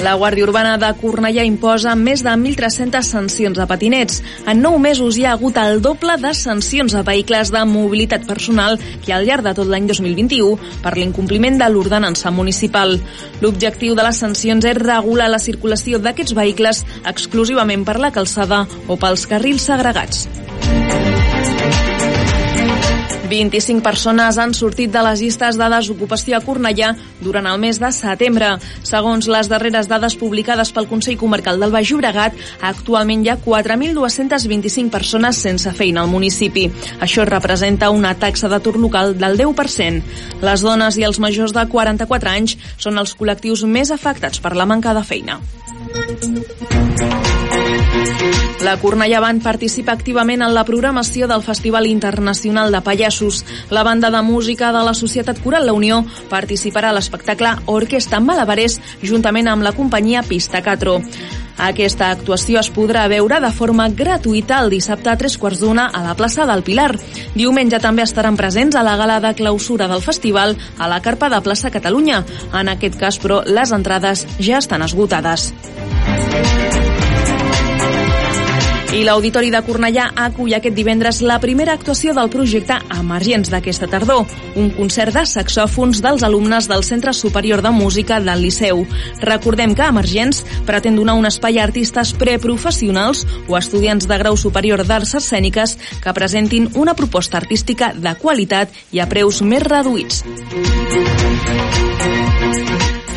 La Guàrdia Urbana de Cornellà imposa més de 1.300 sancions a patinets. En nou mesos hi ha hagut el doble de sancions a vehicles de mobilitat personal que al llarg de tot l'any 2021 per l'incompliment de l'ordenança municipal. L'objectiu de les sancions és regular la circulació d'aquests vehicles exclusivament per la calçada o pels carrils segregats. 25 persones han sortit de les llistes de desocupació a Cornellà durant el mes de setembre. Segons les darreres dades publicades pel Consell Comarcal del Baix Llobregat, actualment hi ha 4.225 persones sense feina al municipi. Això representa una taxa d'atur local del 10%. Les dones i els majors de 44 anys són els col·lectius més afectats per la manca de feina. La Cornellà Band participa activament en la programació del Festival Internacional de Pallassos. La banda de música de la Societat Coral La Unió participarà a l'espectacle Orquesta Malabarés juntament amb la companyia Pista Catro. Aquesta actuació es podrà veure de forma gratuïta el dissabte a tres quarts d'una a la plaça del Pilar. Diumenge també estaran presents a la gala de clausura del festival a la carpa de plaça Catalunya. En aquest cas, però, les entrades ja estan esgotades. I l'Auditori de Cornellà acull aquest divendres la primera actuació del projecte Emergents d'aquesta tardor, un concert de saxòfons dels alumnes del Centre Superior de Música del Liceu. Recordem que Emergents pretén donar un espai a artistes preprofessionals o estudiants de grau superior d'arts escèniques que presentin una proposta artística de qualitat i a preus més reduïts.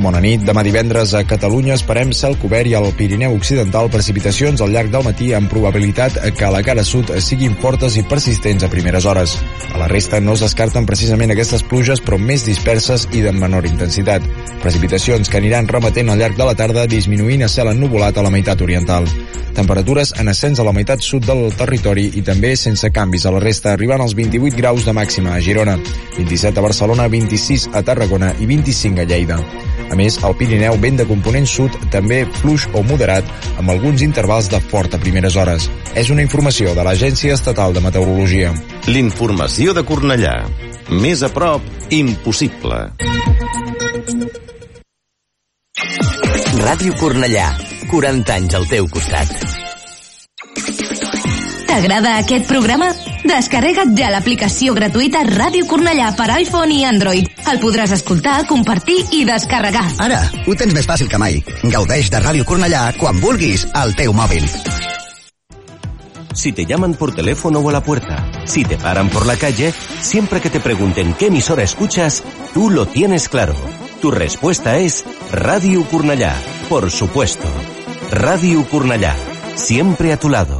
Bona nit. Demà divendres a Catalunya esperem cel cobert i al Pirineu Occidental precipitacions al llarg del matí amb probabilitat que a la cara sud siguin fortes i persistents a primeres hores. A la resta no es descarten precisament aquestes pluges però més disperses i de menor intensitat. Precipitacions que aniran remetent al llarg de la tarda disminuint a cel ennuvolat a la meitat oriental. Temperatures en ascens a la meitat sud del territori i també sense canvis a la resta, arribant als 28 graus de màxima a Girona, 27 a Barcelona, 26 a Tarragona i 25 a Lleida. A més, al Pirineu, vent de component sud també fluix o moderat, amb alguns intervals de fort a primeres hores. És una informació de l'Agència Estatal de Meteorologia. L'informació de Cornellà. Més a prop, impossible. Ràdio Cornellà. 40 anys al teu costat. T'agrada aquest programa? Descarrega't ja l'aplicació gratuïta Ràdio Cornellà per iPhone i Android. El podràs escoltar, compartir i descarregar. Ara, ho tens més fàcil que mai. Gaudeix de Ràdio Cornellà quan vulguis al teu mòbil. Si te llaman por teléfono o a la puerta, si te paran por la calle, siempre que te pregunten qué emisora escuchas, tú lo tienes claro. Tu respuesta es Radio Cornellà, por supuesto. Radio Cornellà, siempre a tu lado.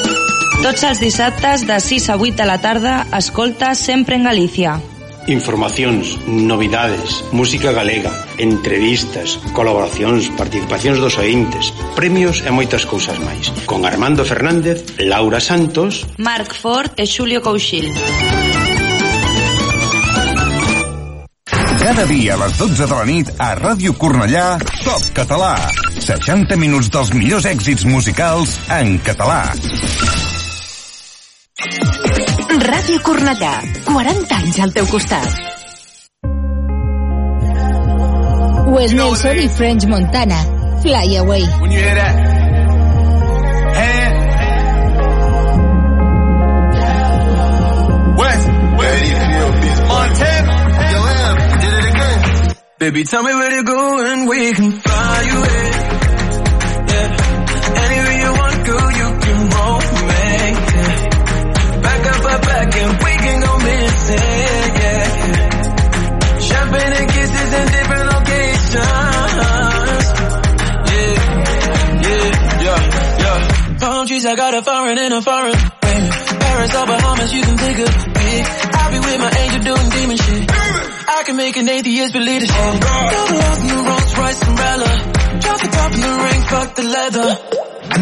Tots els dissabtes de 6 a 8 de la tarda, escolta sempre en Galícia. Informacións, novidades, música galega, entrevistas, colaboracións, participacións dos ointes, premios e moitas cousas máis. Con Armando Fernández, Laura Santos, Marc Ford e Xulio Couchil. Cada dia a les 12 de la nit a Ràdio Cornellà, Top Català. 60 minuts dels millors èxits musicals en català. Ràdio Cornellà, 40 anys al teu costat. Wes Nelson i French Montana, Fly Away. When you hear that, hand. West, where do you feel this? Montana. Yo, M, did it again. Baby, tell me where to go and we can fly away. I got a foreign and a foreign. Paris or Bahamas, you can take a pick. I'll be with my angel doing demon shit. I can make an atheist believe the shit. Double up the Rolls Royce umbrella. Drop the top in the ring, fuck the leather.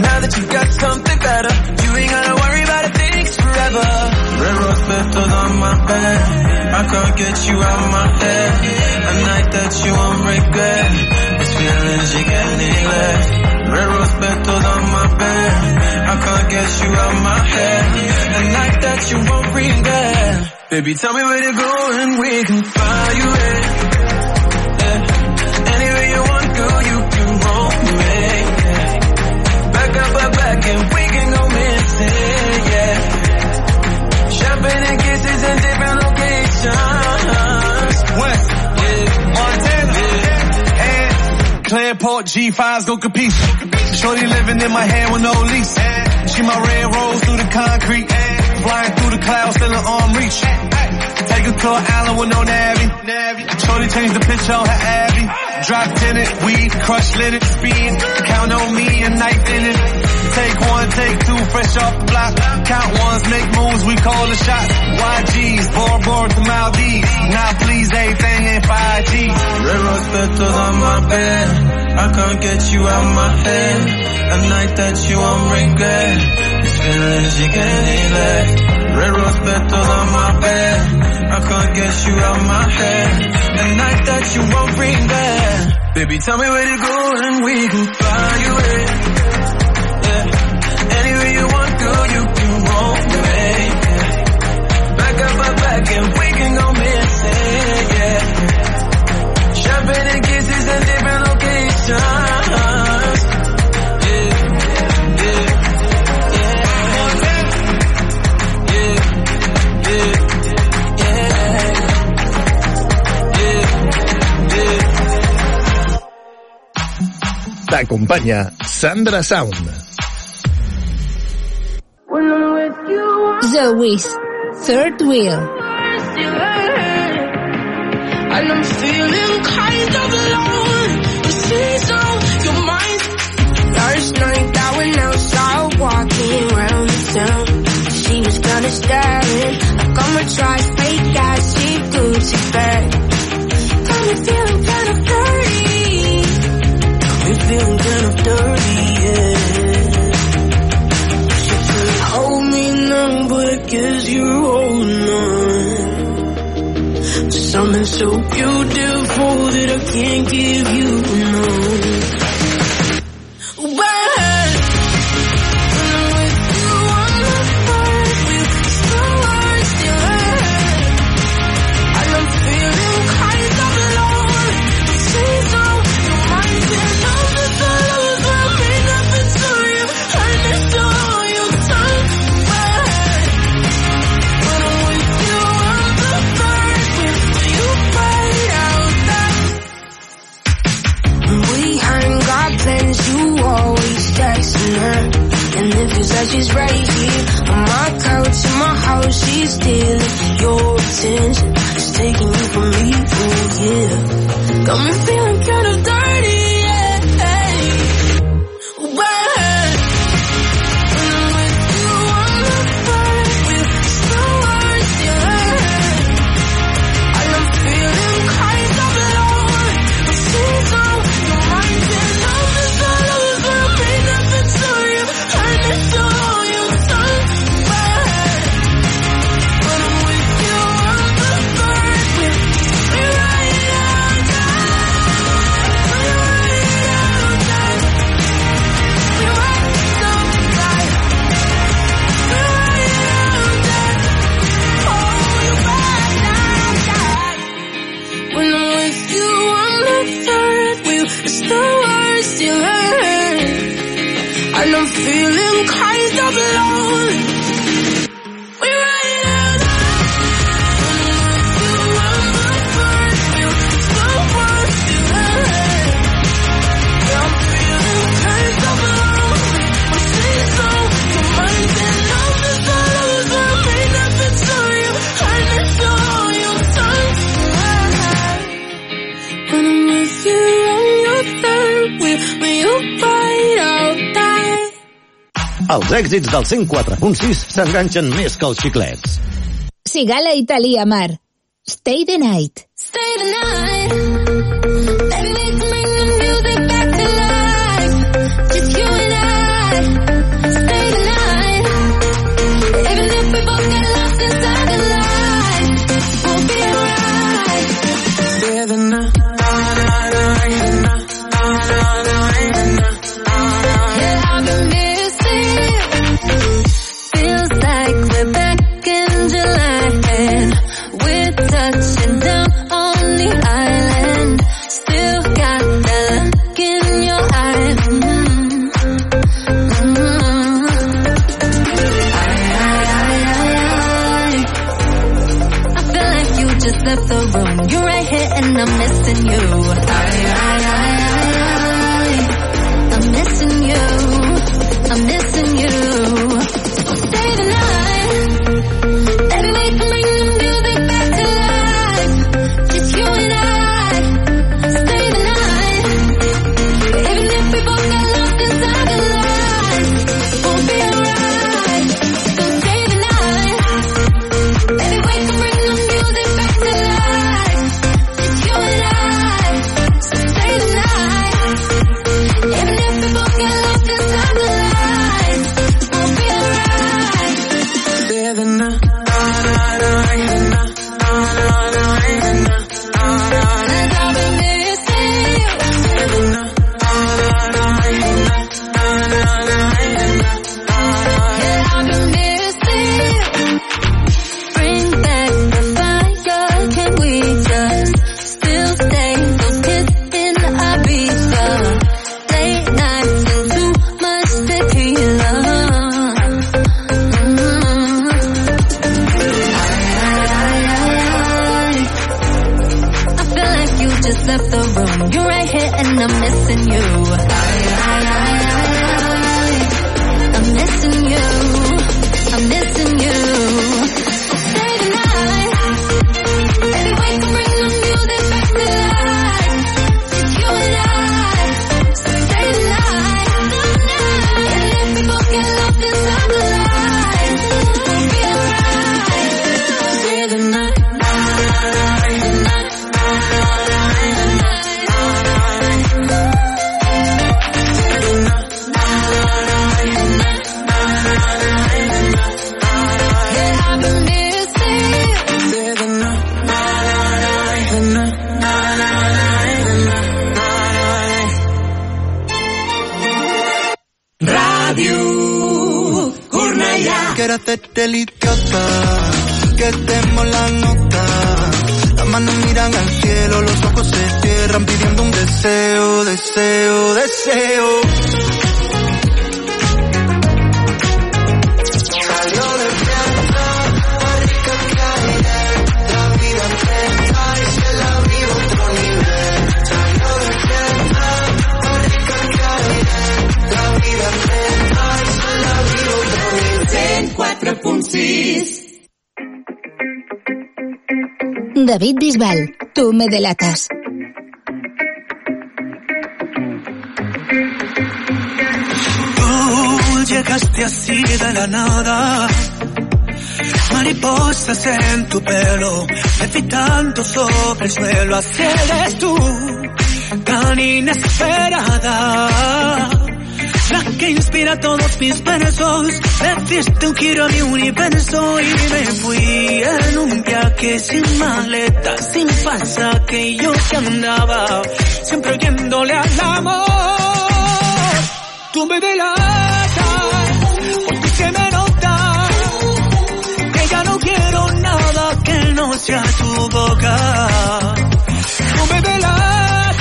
Now that you got something better, you ain't gotta worry about it, things forever. Red rose petals on my bed. I can't get you out my head. A night that you won't regret. Feeling you can't neglect. Red rose petals on my bed. I can't get you out my head. A night that you won't regret. Baby, tell me where to go and we can fly you Yeah. G5s go compete. Shorty living in my head with no lease. She my red rose through the concrete. Flying through the clouds, still in arm reach. Take her to an island with no navy. Shorty changed the picture on her Abby. Drop tenant, weed, crush it, speed. Count on me and knife in it. Take one, take two, fresh off the block. Count ones, make moves, we call the shots. YGs, Bora Bora to Maldives. Now please, everything ain't 5G. Red rose petals on my bed. I can't get you out my head. A night that you won't regret. These feelings you can't neglect. Red rose petals on my bed. I can't get you out my head. A night that you won't regret. Baby, tell me where to go and we can fly away. T'acompanya Sandra Sound. The Wiz, Third Wheel. And I'm feeling kind of alone. It seems on your mind. Last night I went outside walking around the town. She was kinda staring I'ma try fake ass she Gucci bag. Got guess you're holding on. Something so beautiful that I can't give you no. You always texting her. And it feels like she's right here on my couch in my house. She's stealing your attention. She's taking you from me, oh yeah. Got me feeling kind Els èxits del 104.6 s'enganxen més que els xiclets. Sigala Italia Mar. Stay the night. Stay the night. Tú me delatas. Tú llegaste así de la nada. Mariposas en tu pelo, levitando sobre el suelo, así eres tú, tan inesperada. La que inspira todos mis versos, le diste un giro a mi universo y me fui en un que sin maleta, sin falsa, que yo que andaba, siempre oyéndole al amor. Tú me delatas, porque se me nota, que ya no quiero nada que no sea tu boca. Tú me delatas,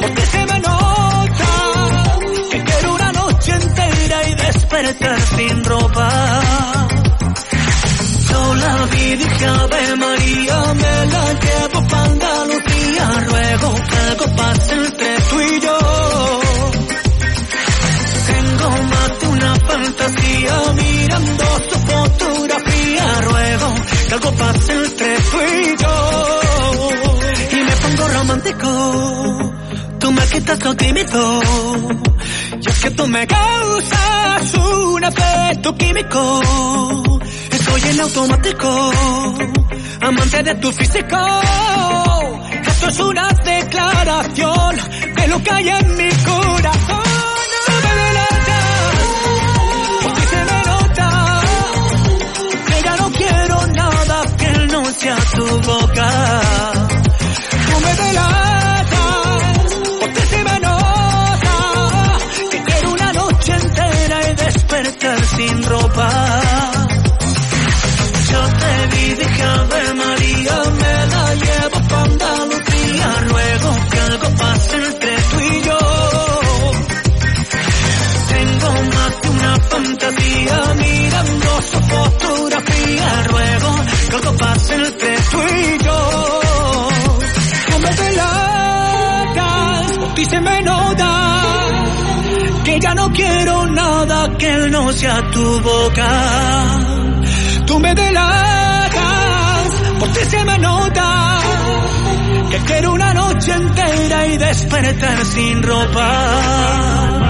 porque se me nota, que quiero una noche entera y despertar sin ropa. Yo la vi, dije Ave María, me la llevo pa' Andalucía, ruego que algo pase entre tú y yo. Tengo más de una fantasía mirando su fotografía, ruego que algo pase entre tú y yo. Y me pongo romántico, tú me quitas lo tímido. Y es que tú me causas un efecto químico. Estoy en automático, amante de tu físico. Esto es una declaración de lo que hay en mi corazón. Me porque se me nota que ya no quiero nada que no sea tu boca. No me delatas, porque se me nota que quiero una noche entera y despertar sin ropa. Dije Ave María, me la llevo pa' Andalucía, ruego que algo pase entre tú y yo. Tengo más de una fantasía mirando su fotografía, ruego que algo pase entre tú y yo. No me delatas, por ti que ya no quiero nada que no sea tu boca. Tú me delatas, por ti se me nota que quiero una noche entera y despertar sin ropa.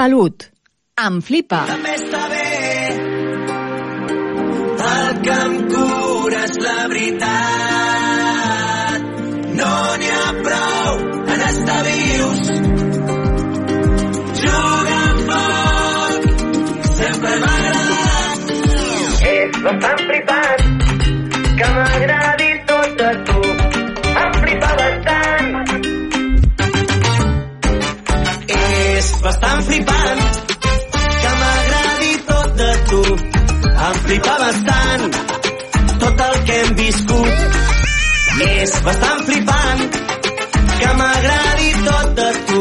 Pelut. Em flipa. També està bé el que em cura és la veritat. No n'hi ha prou en estar vius. Jugar amb foc sempre m'ha agradat. És bastant flipant bastant flipant que m'agradi tot de tu. Em flipa bastant tot el que hem viscut. És bastant flipant que m'agradi tot de tu.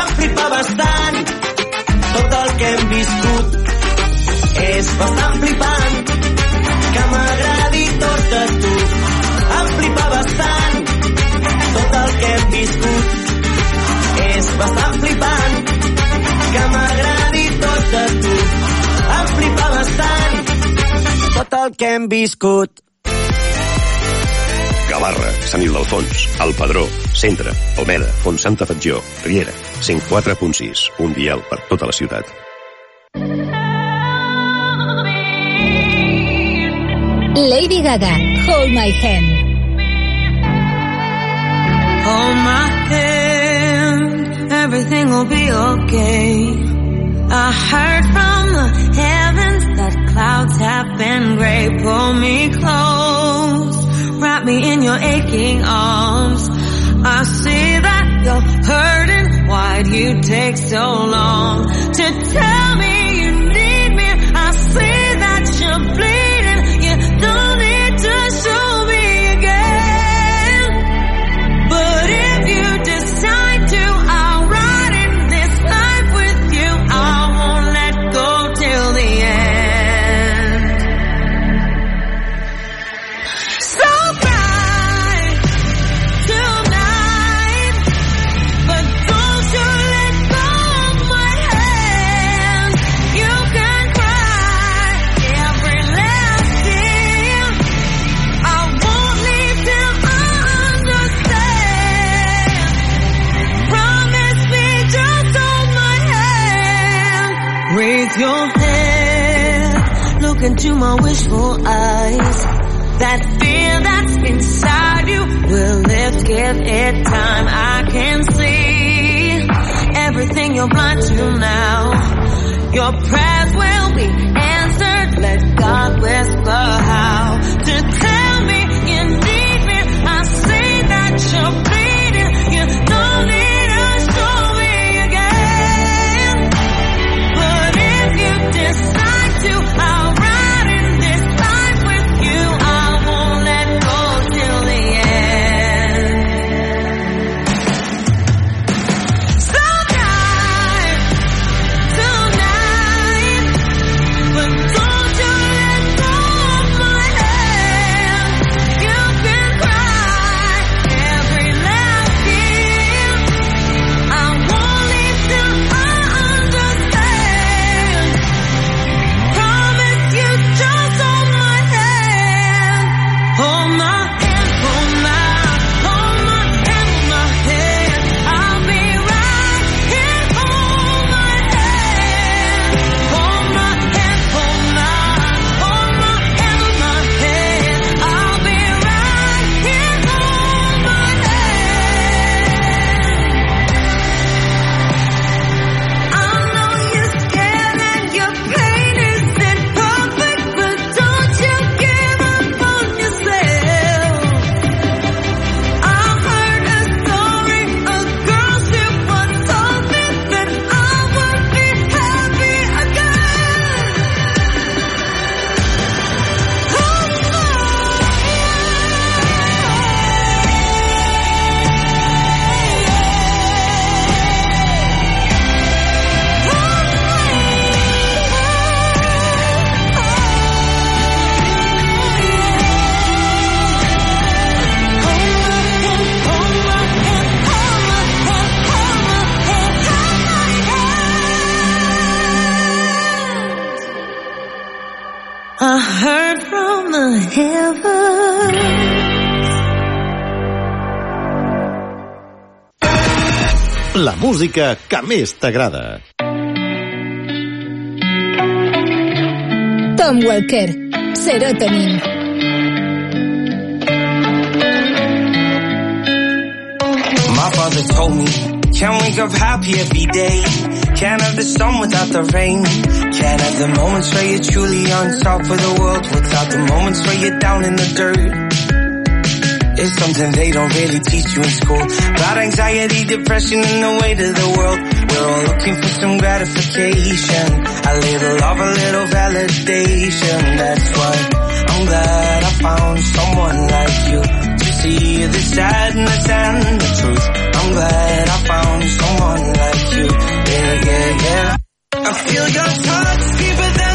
Em flipa bastant tot el que hem viscut. És bastant flipant tot el que hem viscut. Gavarra, Sant Ildefons, El Pedró, Centre, Almeda, Font Santa Fatjó, Riera, 104.6, un dial per tota la ciutat. Lady Gaga, Hold My Hand. Hold my hand, everything will be okay. I heard from the heavens that clouds have been gray. Pull me close, wrap me in your aching arms. I see that you're hurting. Why'd you take so long to tell me you need me? I see that you're bleeding. My wishful eyes. That fear that's inside you will lift, give it time. I can see everything you're blind to now. música que més t'agrada. Tom Walker, Serotonin. My father told me, can't wake up happy every day. Can't have the sun without the rain. Can't have the moments where you're truly on top of the world without the moments where you're down in the dirt. It's something they don't really teach you in school. About anxiety, depression, and the weight of the world. We're all looking for some gratification. A little love, a little validation. That's why I'm glad I found someone like you to see the sadness and the truth. I'm glad I found someone like you. Yeah, yeah, yeah. I feel your touch deeper than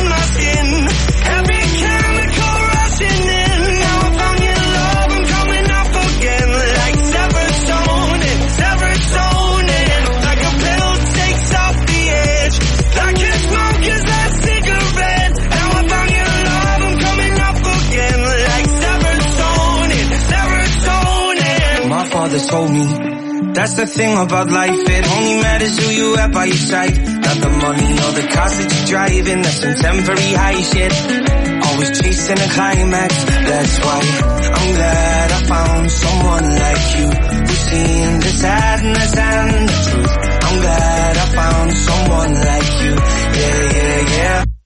told me. That's the thing about life, it only matters who you have by your side. Not the money or the cars that you're driving, that's some temporary high shit. Always chasing a climax, that's why I'm glad I found someone like you who's seen the sadness and the truth. I'm glad I found someone like you, yeah, yeah, yeah.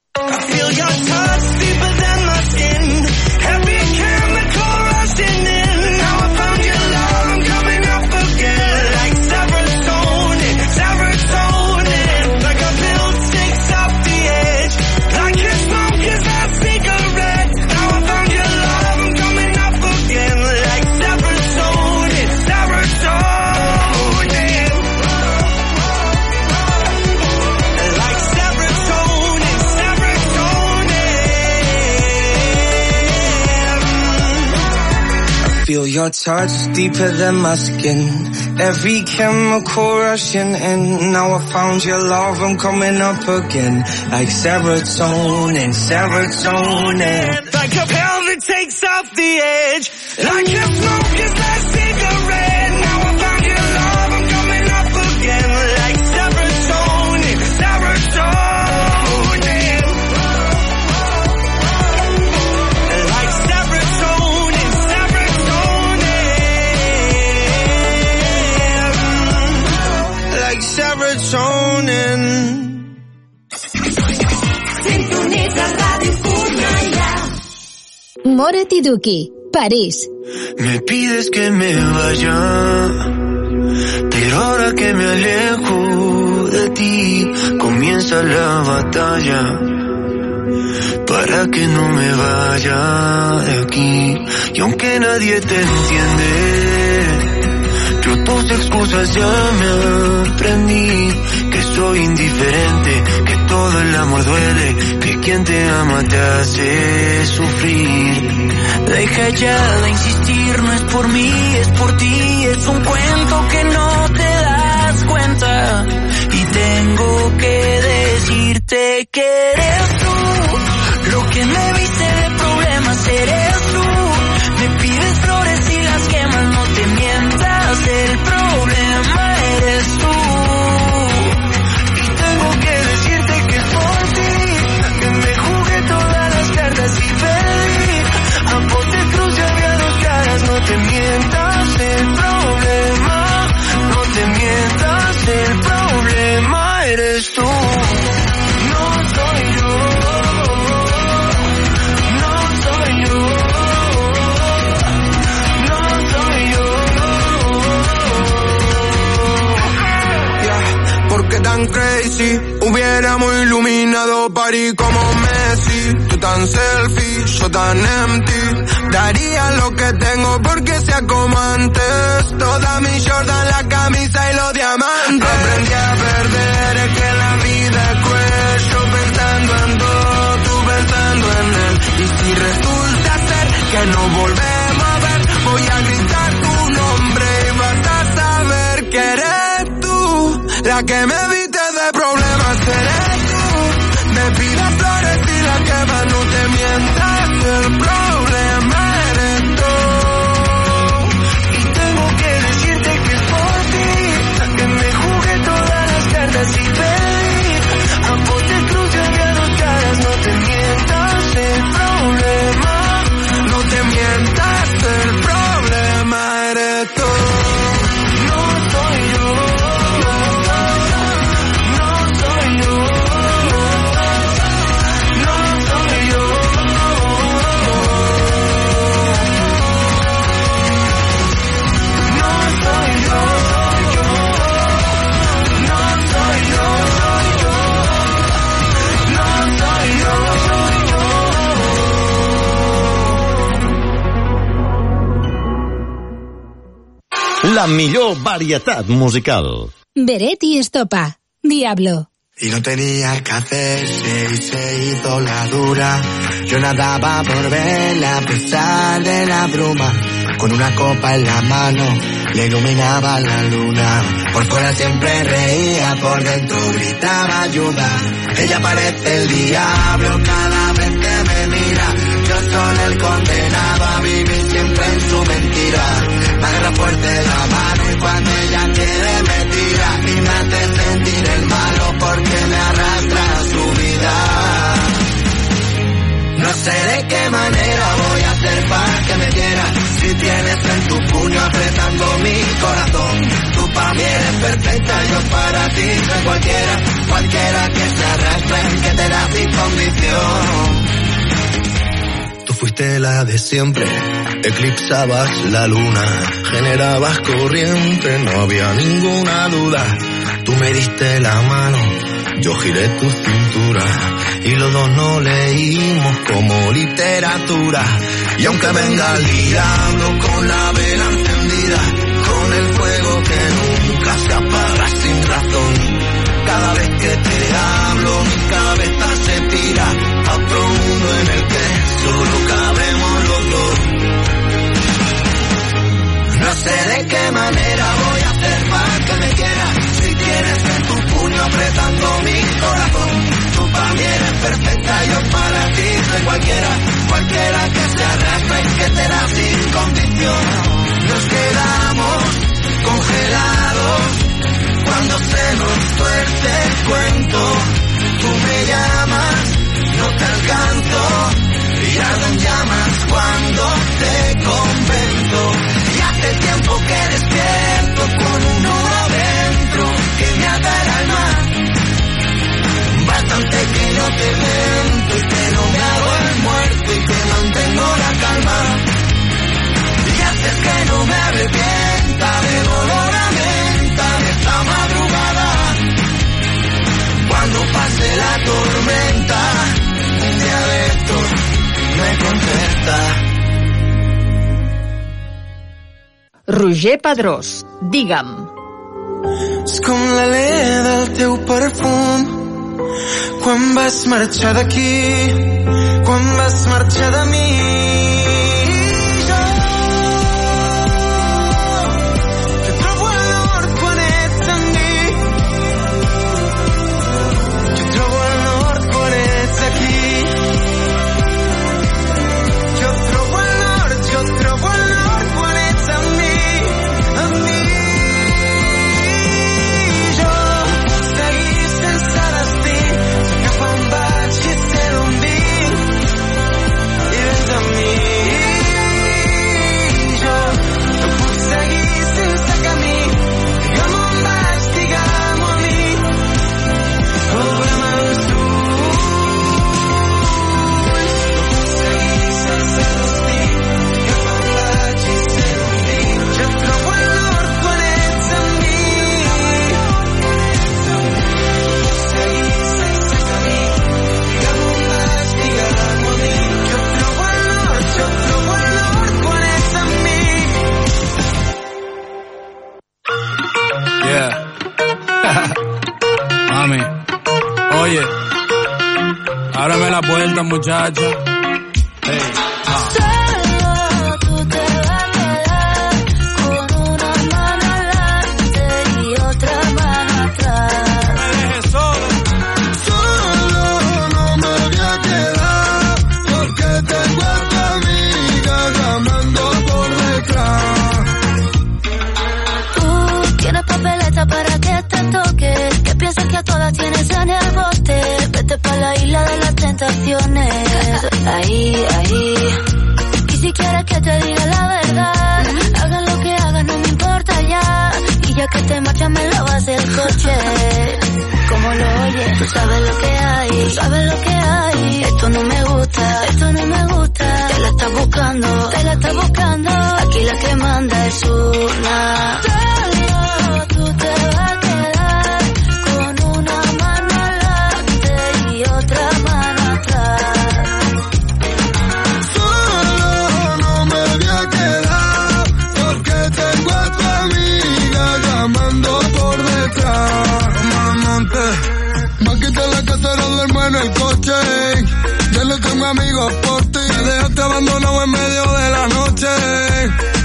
Feel your touch deeper than my skin. Every chemical rushing in. Now I found your love, I'm coming up again. Like serotonin, serotonin. Like a pill that takes off the edge. Like a smoke is that Morat i Duki, París. Me pides que me vaya, pero ahora que me alejo de ti, comienza la batalla. Para que no me vaya de aquí, y aunque nadie te entiende, yo tus excusas ya me aprendí, que soy indiferente, todo el amor duele, que quien te ama te hace sufrir. Deja ya de insistir, no es por mí, es por ti, es un cuento que no te das cuenta. Y tengo que decirte que eres tú, lo que me viste de problemas eres iluminado París como Messi. Tú tan selfie, yo tan empty. Daría lo que tengo porque sea como antes. Toda mi Jordan, la camisa y los diamantes. Aprendí a perder, es que la vida es cruel pensando en todo, tú pensando en él. Y si resulta ser que no volvemos a ver Voy a gritar tu nombre y vas a saber que eres tú La que me viste La millor varietat musical. Beret y Estopa. Diablo. Y no tenía que hacerse y se hizo la dura. Yo nadaba por verla a pesar de la bruma. Con una copa en la mano le iluminaba la luna. Por fuera siempre reía, por dentro gritaba ayuda. Ella parece el diablo cada vez que me mira. Yo soy el condenado a vivir siempre en su mentira. Me agarra fuerte la mano y cuando ella quiere me tira. Y me hace sentir el malo porque me arrastra a su vida. No sé de qué manera voy a hacer para que me quiera. Si tienes en tu puño apretando mi corazón. Tú para mí eres perfecta, yo para ti soy cualquiera. Cualquiera que se arrastre, que te da sin condición. Fuiste la de siempre, eclipsabas la luna, generabas corriente, no había ninguna duda. Tú me diste la mano, yo giré tu cintura y los dos no leímos como literatura. Y aunque venga el diablo con la vela encendida, con el fuego que nunca se apaga sin razón. Cada vez que te hablo mi cabeza se tira a otro mundo en el que solo cabemos los dos. No sé de qué manera voy a hacer para que me quieras. Si tienes en tu puño apretando mi corazón. Tú para mí eres perfecta, yo para ti soy cualquiera. Cualquiera que se arrastre y que te da sin condición. Nos quedamos congelados cuando se nos tuerce el cuento. Tú me llamas, no te alcanzo. En llamas cuando te convento. Y hace tiempo que despierto con un nudo dentro que me ata el alma. Bastante que no te miento Roger Pedrós, digue'm. És com l'alè del teu perfum quan vas marxar d'aquí, quan vas marxar de mi. Ábreme la puerta, muchacha. Hey, noche,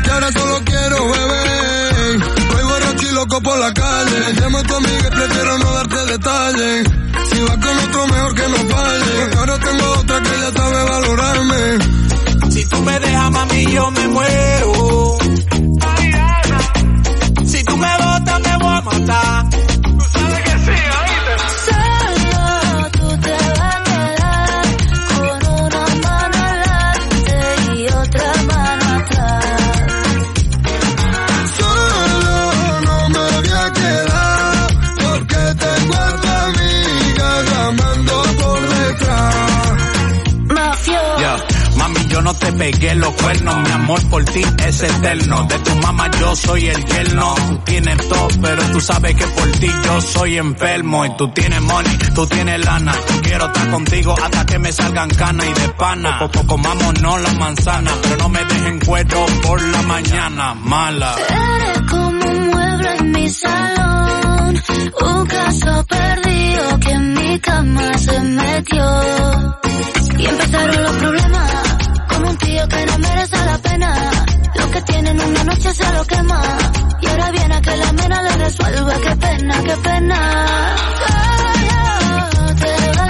que ahora solo quiero beber. Voy borracho y loco por la calle, llamo a tu amiga y prefiero no darte detalles. Si vas con otro mejor que no falle, ahora tengo otra que ya sabe valorarme. Si tú me dejas, mami, yo me muero. Si tú me botas, me voy a matar. Yeah. Mami, yo no te pegué los cuernos, mi amor por ti es eterno. De tu mamá yo soy el yerno. Tú tienes todo, pero tú sabes que por ti yo soy enfermo. Y tú tienes money, tú tienes lana. Quiero estar contigo hasta que me salgan canas y de pana. Poco comámonos la manzana, pero no me dejen cuero por la mañana. Mala. Eres como un mueble en mi salón, un caso perdido mi cama se metió. Y empezaron los problemas, como un tío que no merece la pena. Lo que tienen una noche se lo quema. Y ahora viene a que la mena le resuelva, qué pena, qué pena. Solo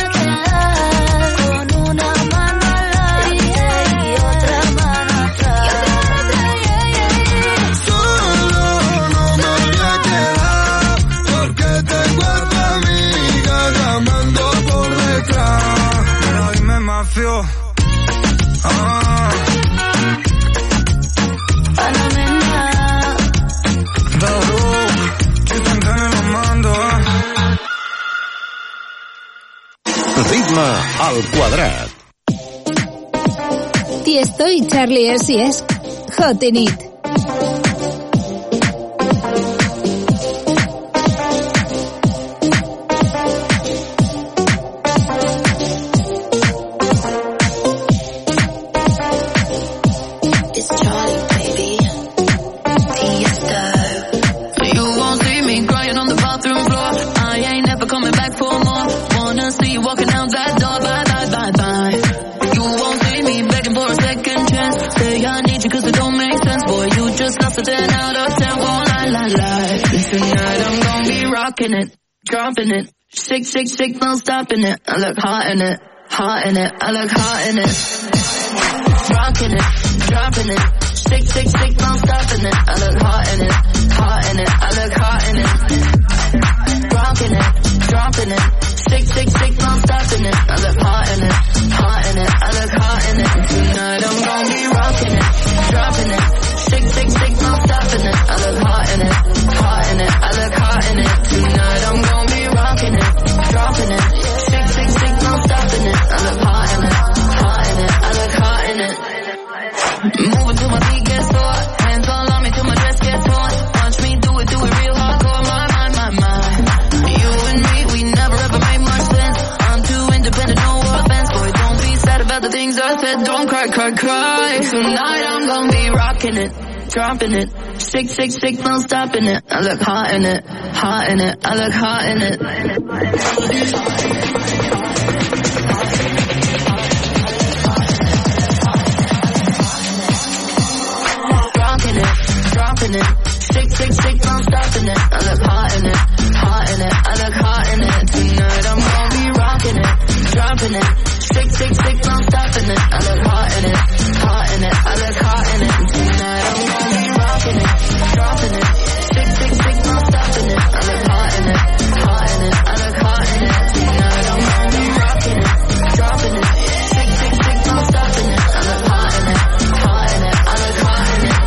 Ritme al quadrat. Tiesto y Charlie S.S. Hot in It. Rocking it, dropping it. Shake, shake, shake, no stopping it. I look hot in it, hot in it. I look hot in it. Rocking it, dropping it. Shake, shake, shake, no stopping it. I look hot in it, hot in it. I look hot in it. Rocking it, dropping it. Shake, shake, shake, no stopping it. I look hot in it, hot in it. I look hot in it. Tonight I'm gonna be rocking it, dropping it. Shake, shake, shake, no stopping it. I look hot in it, hot in it. I look hot in it. Tonight I'm Don't cry, cry, cry. Tonight I'm gonna be rocking it, dropping it. Shake, shake, shake, no stopping it. I look hot in it, hot in it. I look hot in it. Rocking it, dropping it. Shake, shake, shake, no stopping it. I look hot in it, hot in it. I look hot in it. Tonight I'm dropping it. Shake, shake, shake, no stopping it. I look hot in it, hot in it. I look hot in it. Tonight I'm gonna be rocking it, dropping it. Shake, shake, shake, no stopping it. I look hot in it, hot in it. I look hot in it. Tonight I'm gonna be rocking it, dropping it. Shake, shake, shake, no stopping it. I look hot in it, hot in it. I look hot in it.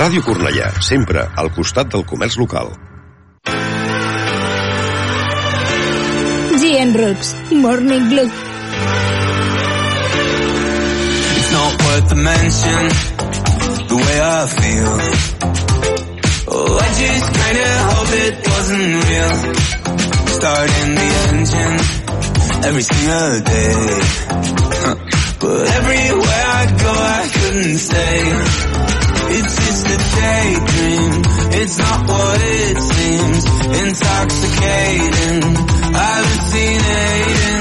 Ràdio Cornellà, sempre al costat del comerç local. GN Rooks. Morning Blue. It's not worth the mention, the way I feel. Oh, I just kinda hope it wasn't real. Starting the engine every single day. Huh. But everywhere I go, I couldn't stay. It's just a daydream. It's not what it seems. Intoxicating, hallucinating.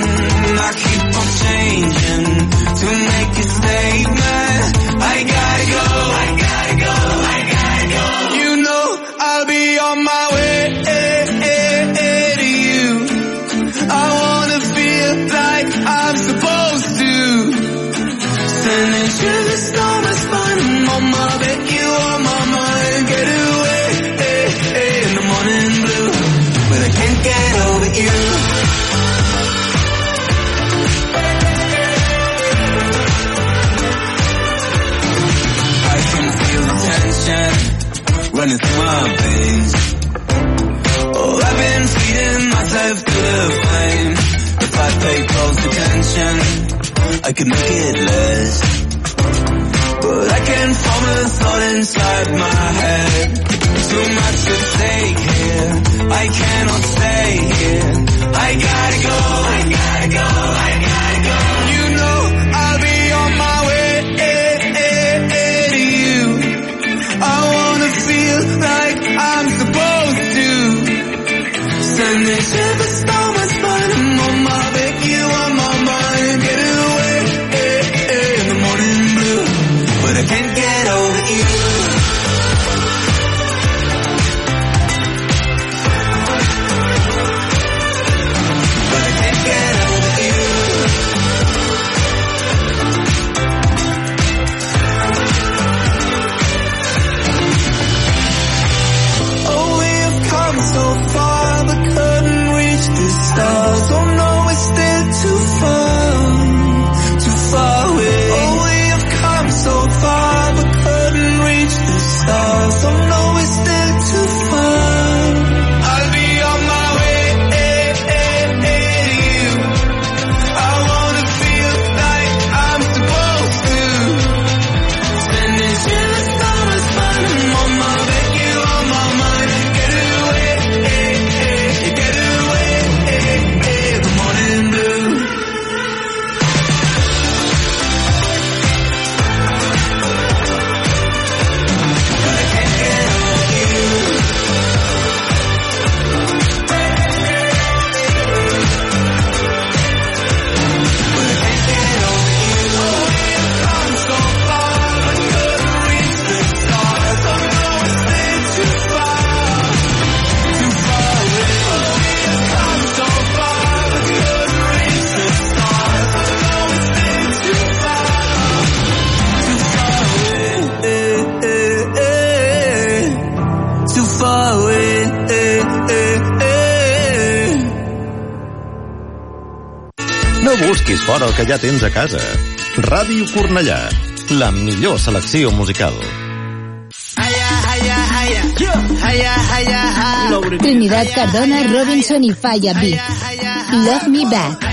I could make it last But I can't form a thought inside my head. Too much at stake here. I cannot stay here. I gotta go. Casa. Ràdio Cornellà, la millor selecció musical. Trinidad Cardona, Robinson y Faya Beat. Love Me Back.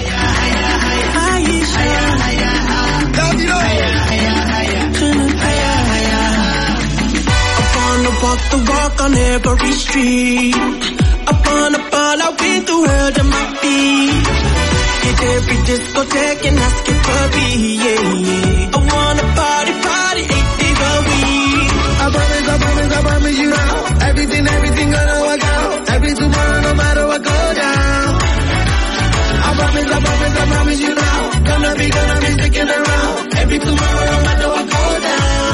Walk, the walk on every street. Upon a ball, I've been through hell to my feet. Hit every discotheque and ask it for me, yeah, yeah. I wanna party, party, eight days a week. I promise, I promise, I promise you now. Everything, everything gonna work out. Every tomorrow, no matter what go down. I promise, I promise, I promise you now. Gonna be, gonna be sticking around. Every tomorrow, no matter what go down.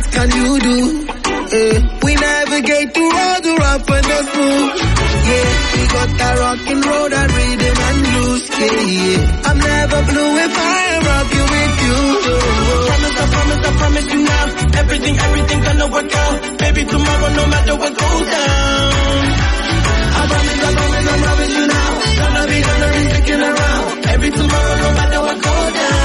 what can you do? Uh, we navigate through all the rough and the smooth. Yeah, we got that rockin' road and rhythm and blues. Yeah, yeah. I'm never blue if I am you with you. Oh, oh. Promise, I promise, I promise you now. Everything, everything gonna work out. Baby, tomorrow, no matter what goes down. I promise, I promise, I promise you now. Gonna be honoring, sticking around. Every tomorrow, no matter what goes down.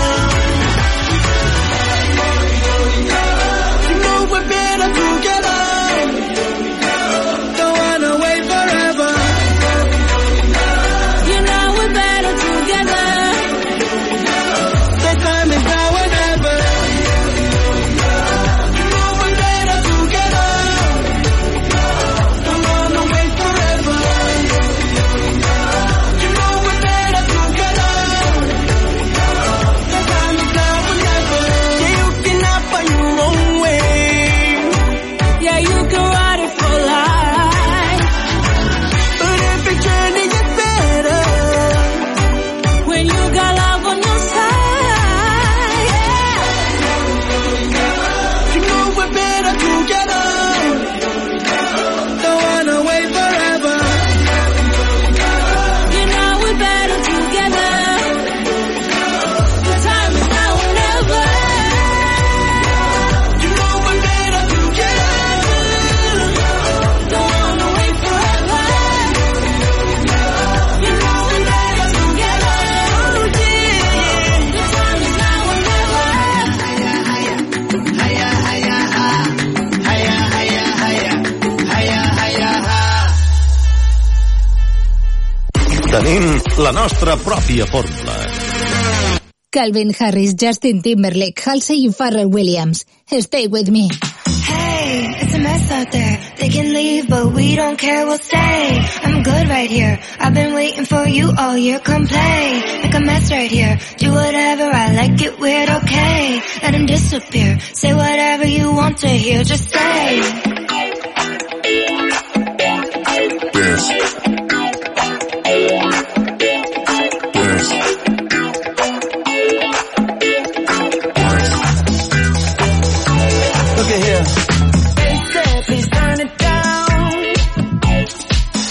Nostra pròpia fórmula. Calvin Harris, Justin Timberlake, Halsey y Pharrell Williams. Stay with me. Hey, it's a mess out there. They can leave, but we don't care, we'll stay. I'm good right here. I've been waiting for you all year. Come play. Make a mess right here. Do whatever, I like it weird, okay. Let him disappear. Say whatever you want to hear, just say. Look They said, please turn it down.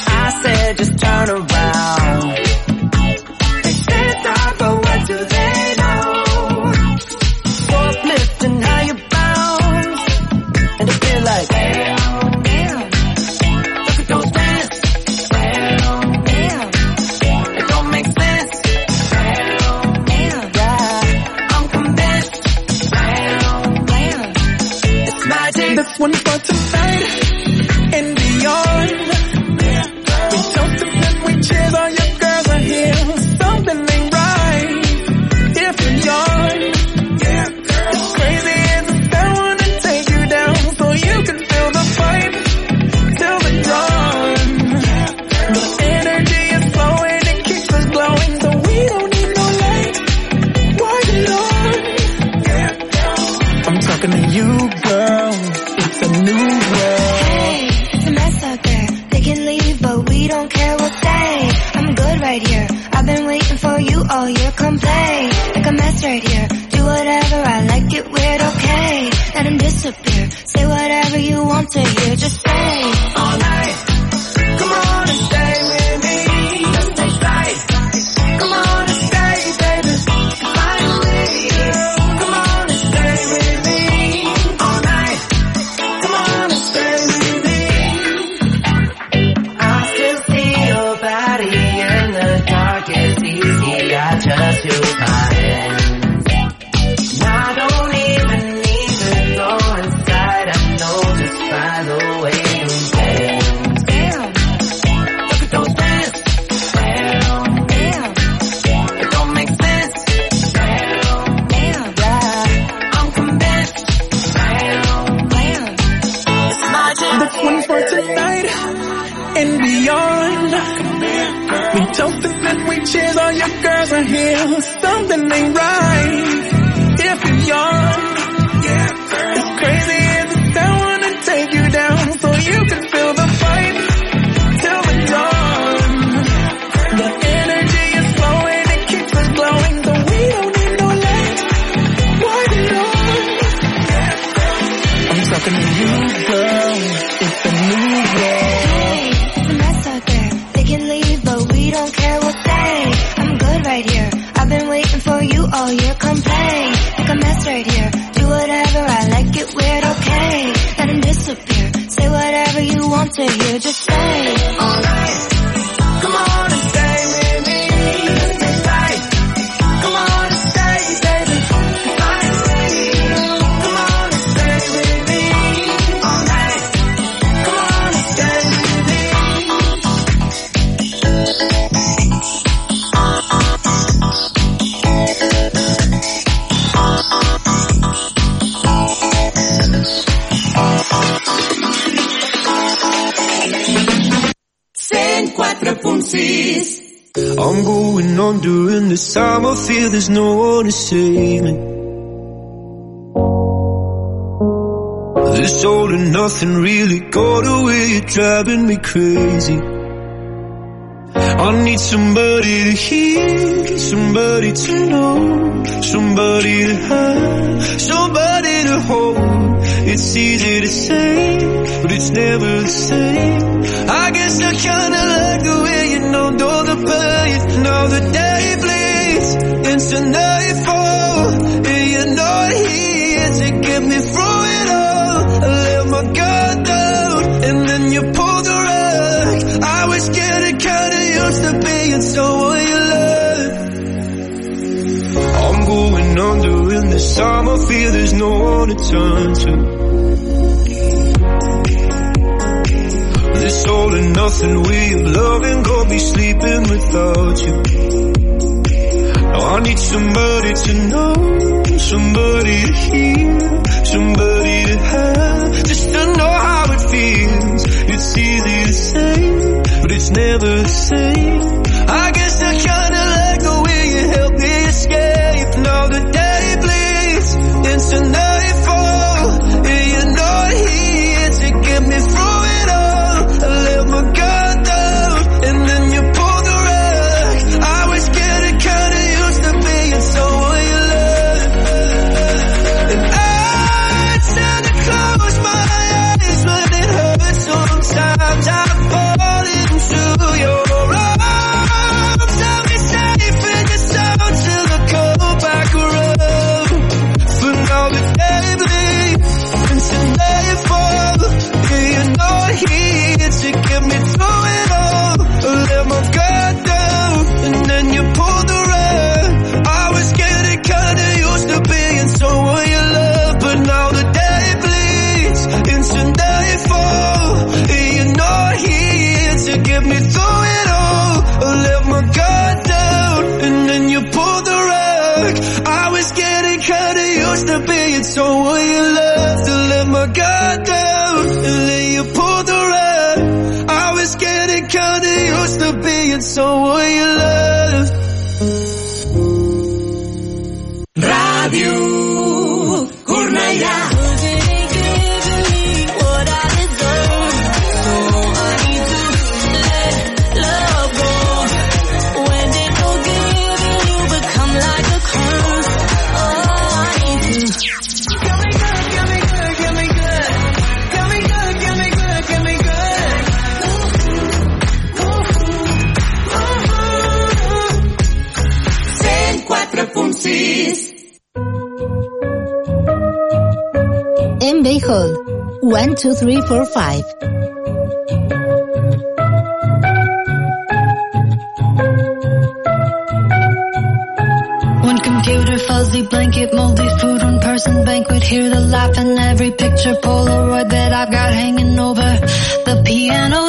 I said, just turn around. Something ain't right time. I feel there's no one to save me. This all and nothing really got away. You're driving me crazy. I need somebody to hear, somebody to know, somebody to have, somebody to hold. It's easy to say, but it's never the same. I guess I kinda like the way you know all the pain. Now the day Tonight, And you here to get me through it all. I let my guard down and then you pulled the rug. I was getting kinda used to being someone you I'm going under in this time fear there's no one to turn to. This all and nothing we of loving, gonna be sleeping without you. I need somebody to know, somebody to hear, somebody to have, just to know how it feels. It's easy to say, but it's never the same. I guess I kinda let go when you help me escape. Now the day bleeds into night. work. I was getting kinda used to being so what you love to let my guard down and then you pull the rug. I was getting kinda used to being so what you love. Radio. hold. One, two, three, four, five. One computer, fuzzy blanket, moldy food, one person banquet. Hear the laugh in every picture, Polaroid that I've got hanging over the piano.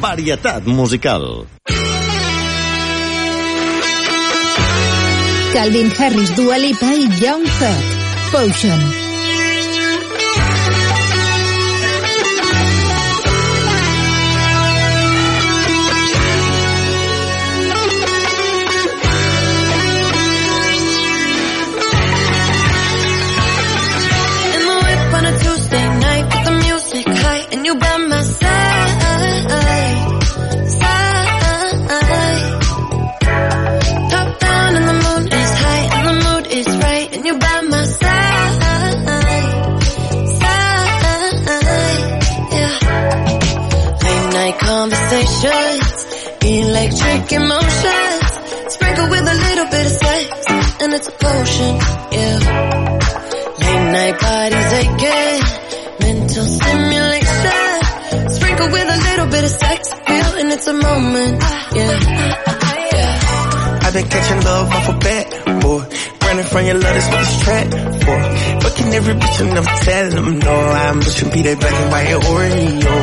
Varietat musical. Calvin Harris, Dua Lipa i Young Thug. Potion. I've been catching love off a bat, boy. Running from your love, that's what this track for. Fucking every bitch and I'm telling them no. I'm pushing be that black and white Oreo.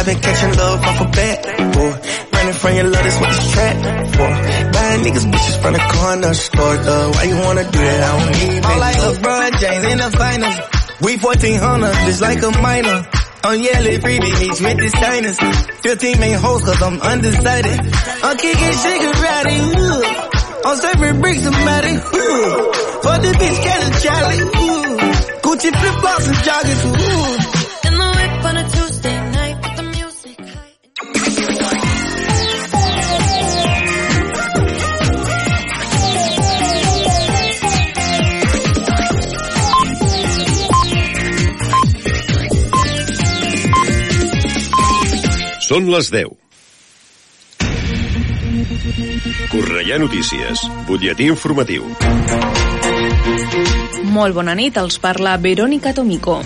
I've been catching love off a bat, boy. Running from your love, that's what this track for. Buying niggas bitches from the corner store, though. Why you wanna do that? I don't need I'm like LeBron James in the finals. We 1400, just like a minor. I'm yelling freebie meets with the signers. 15 main hoes cause I'm undecided. I'm kicking shigarati, ooh. I'm serving bricks and matty. For the bitch, Kelly Charlie, ooh. Gucci flip flops and joggers, ooh. In the whip on a Tuesday night with the music. Són les 10. Correia Notícies, butlletí informatiu. Molt bona nit, els parla Verònica Tomico.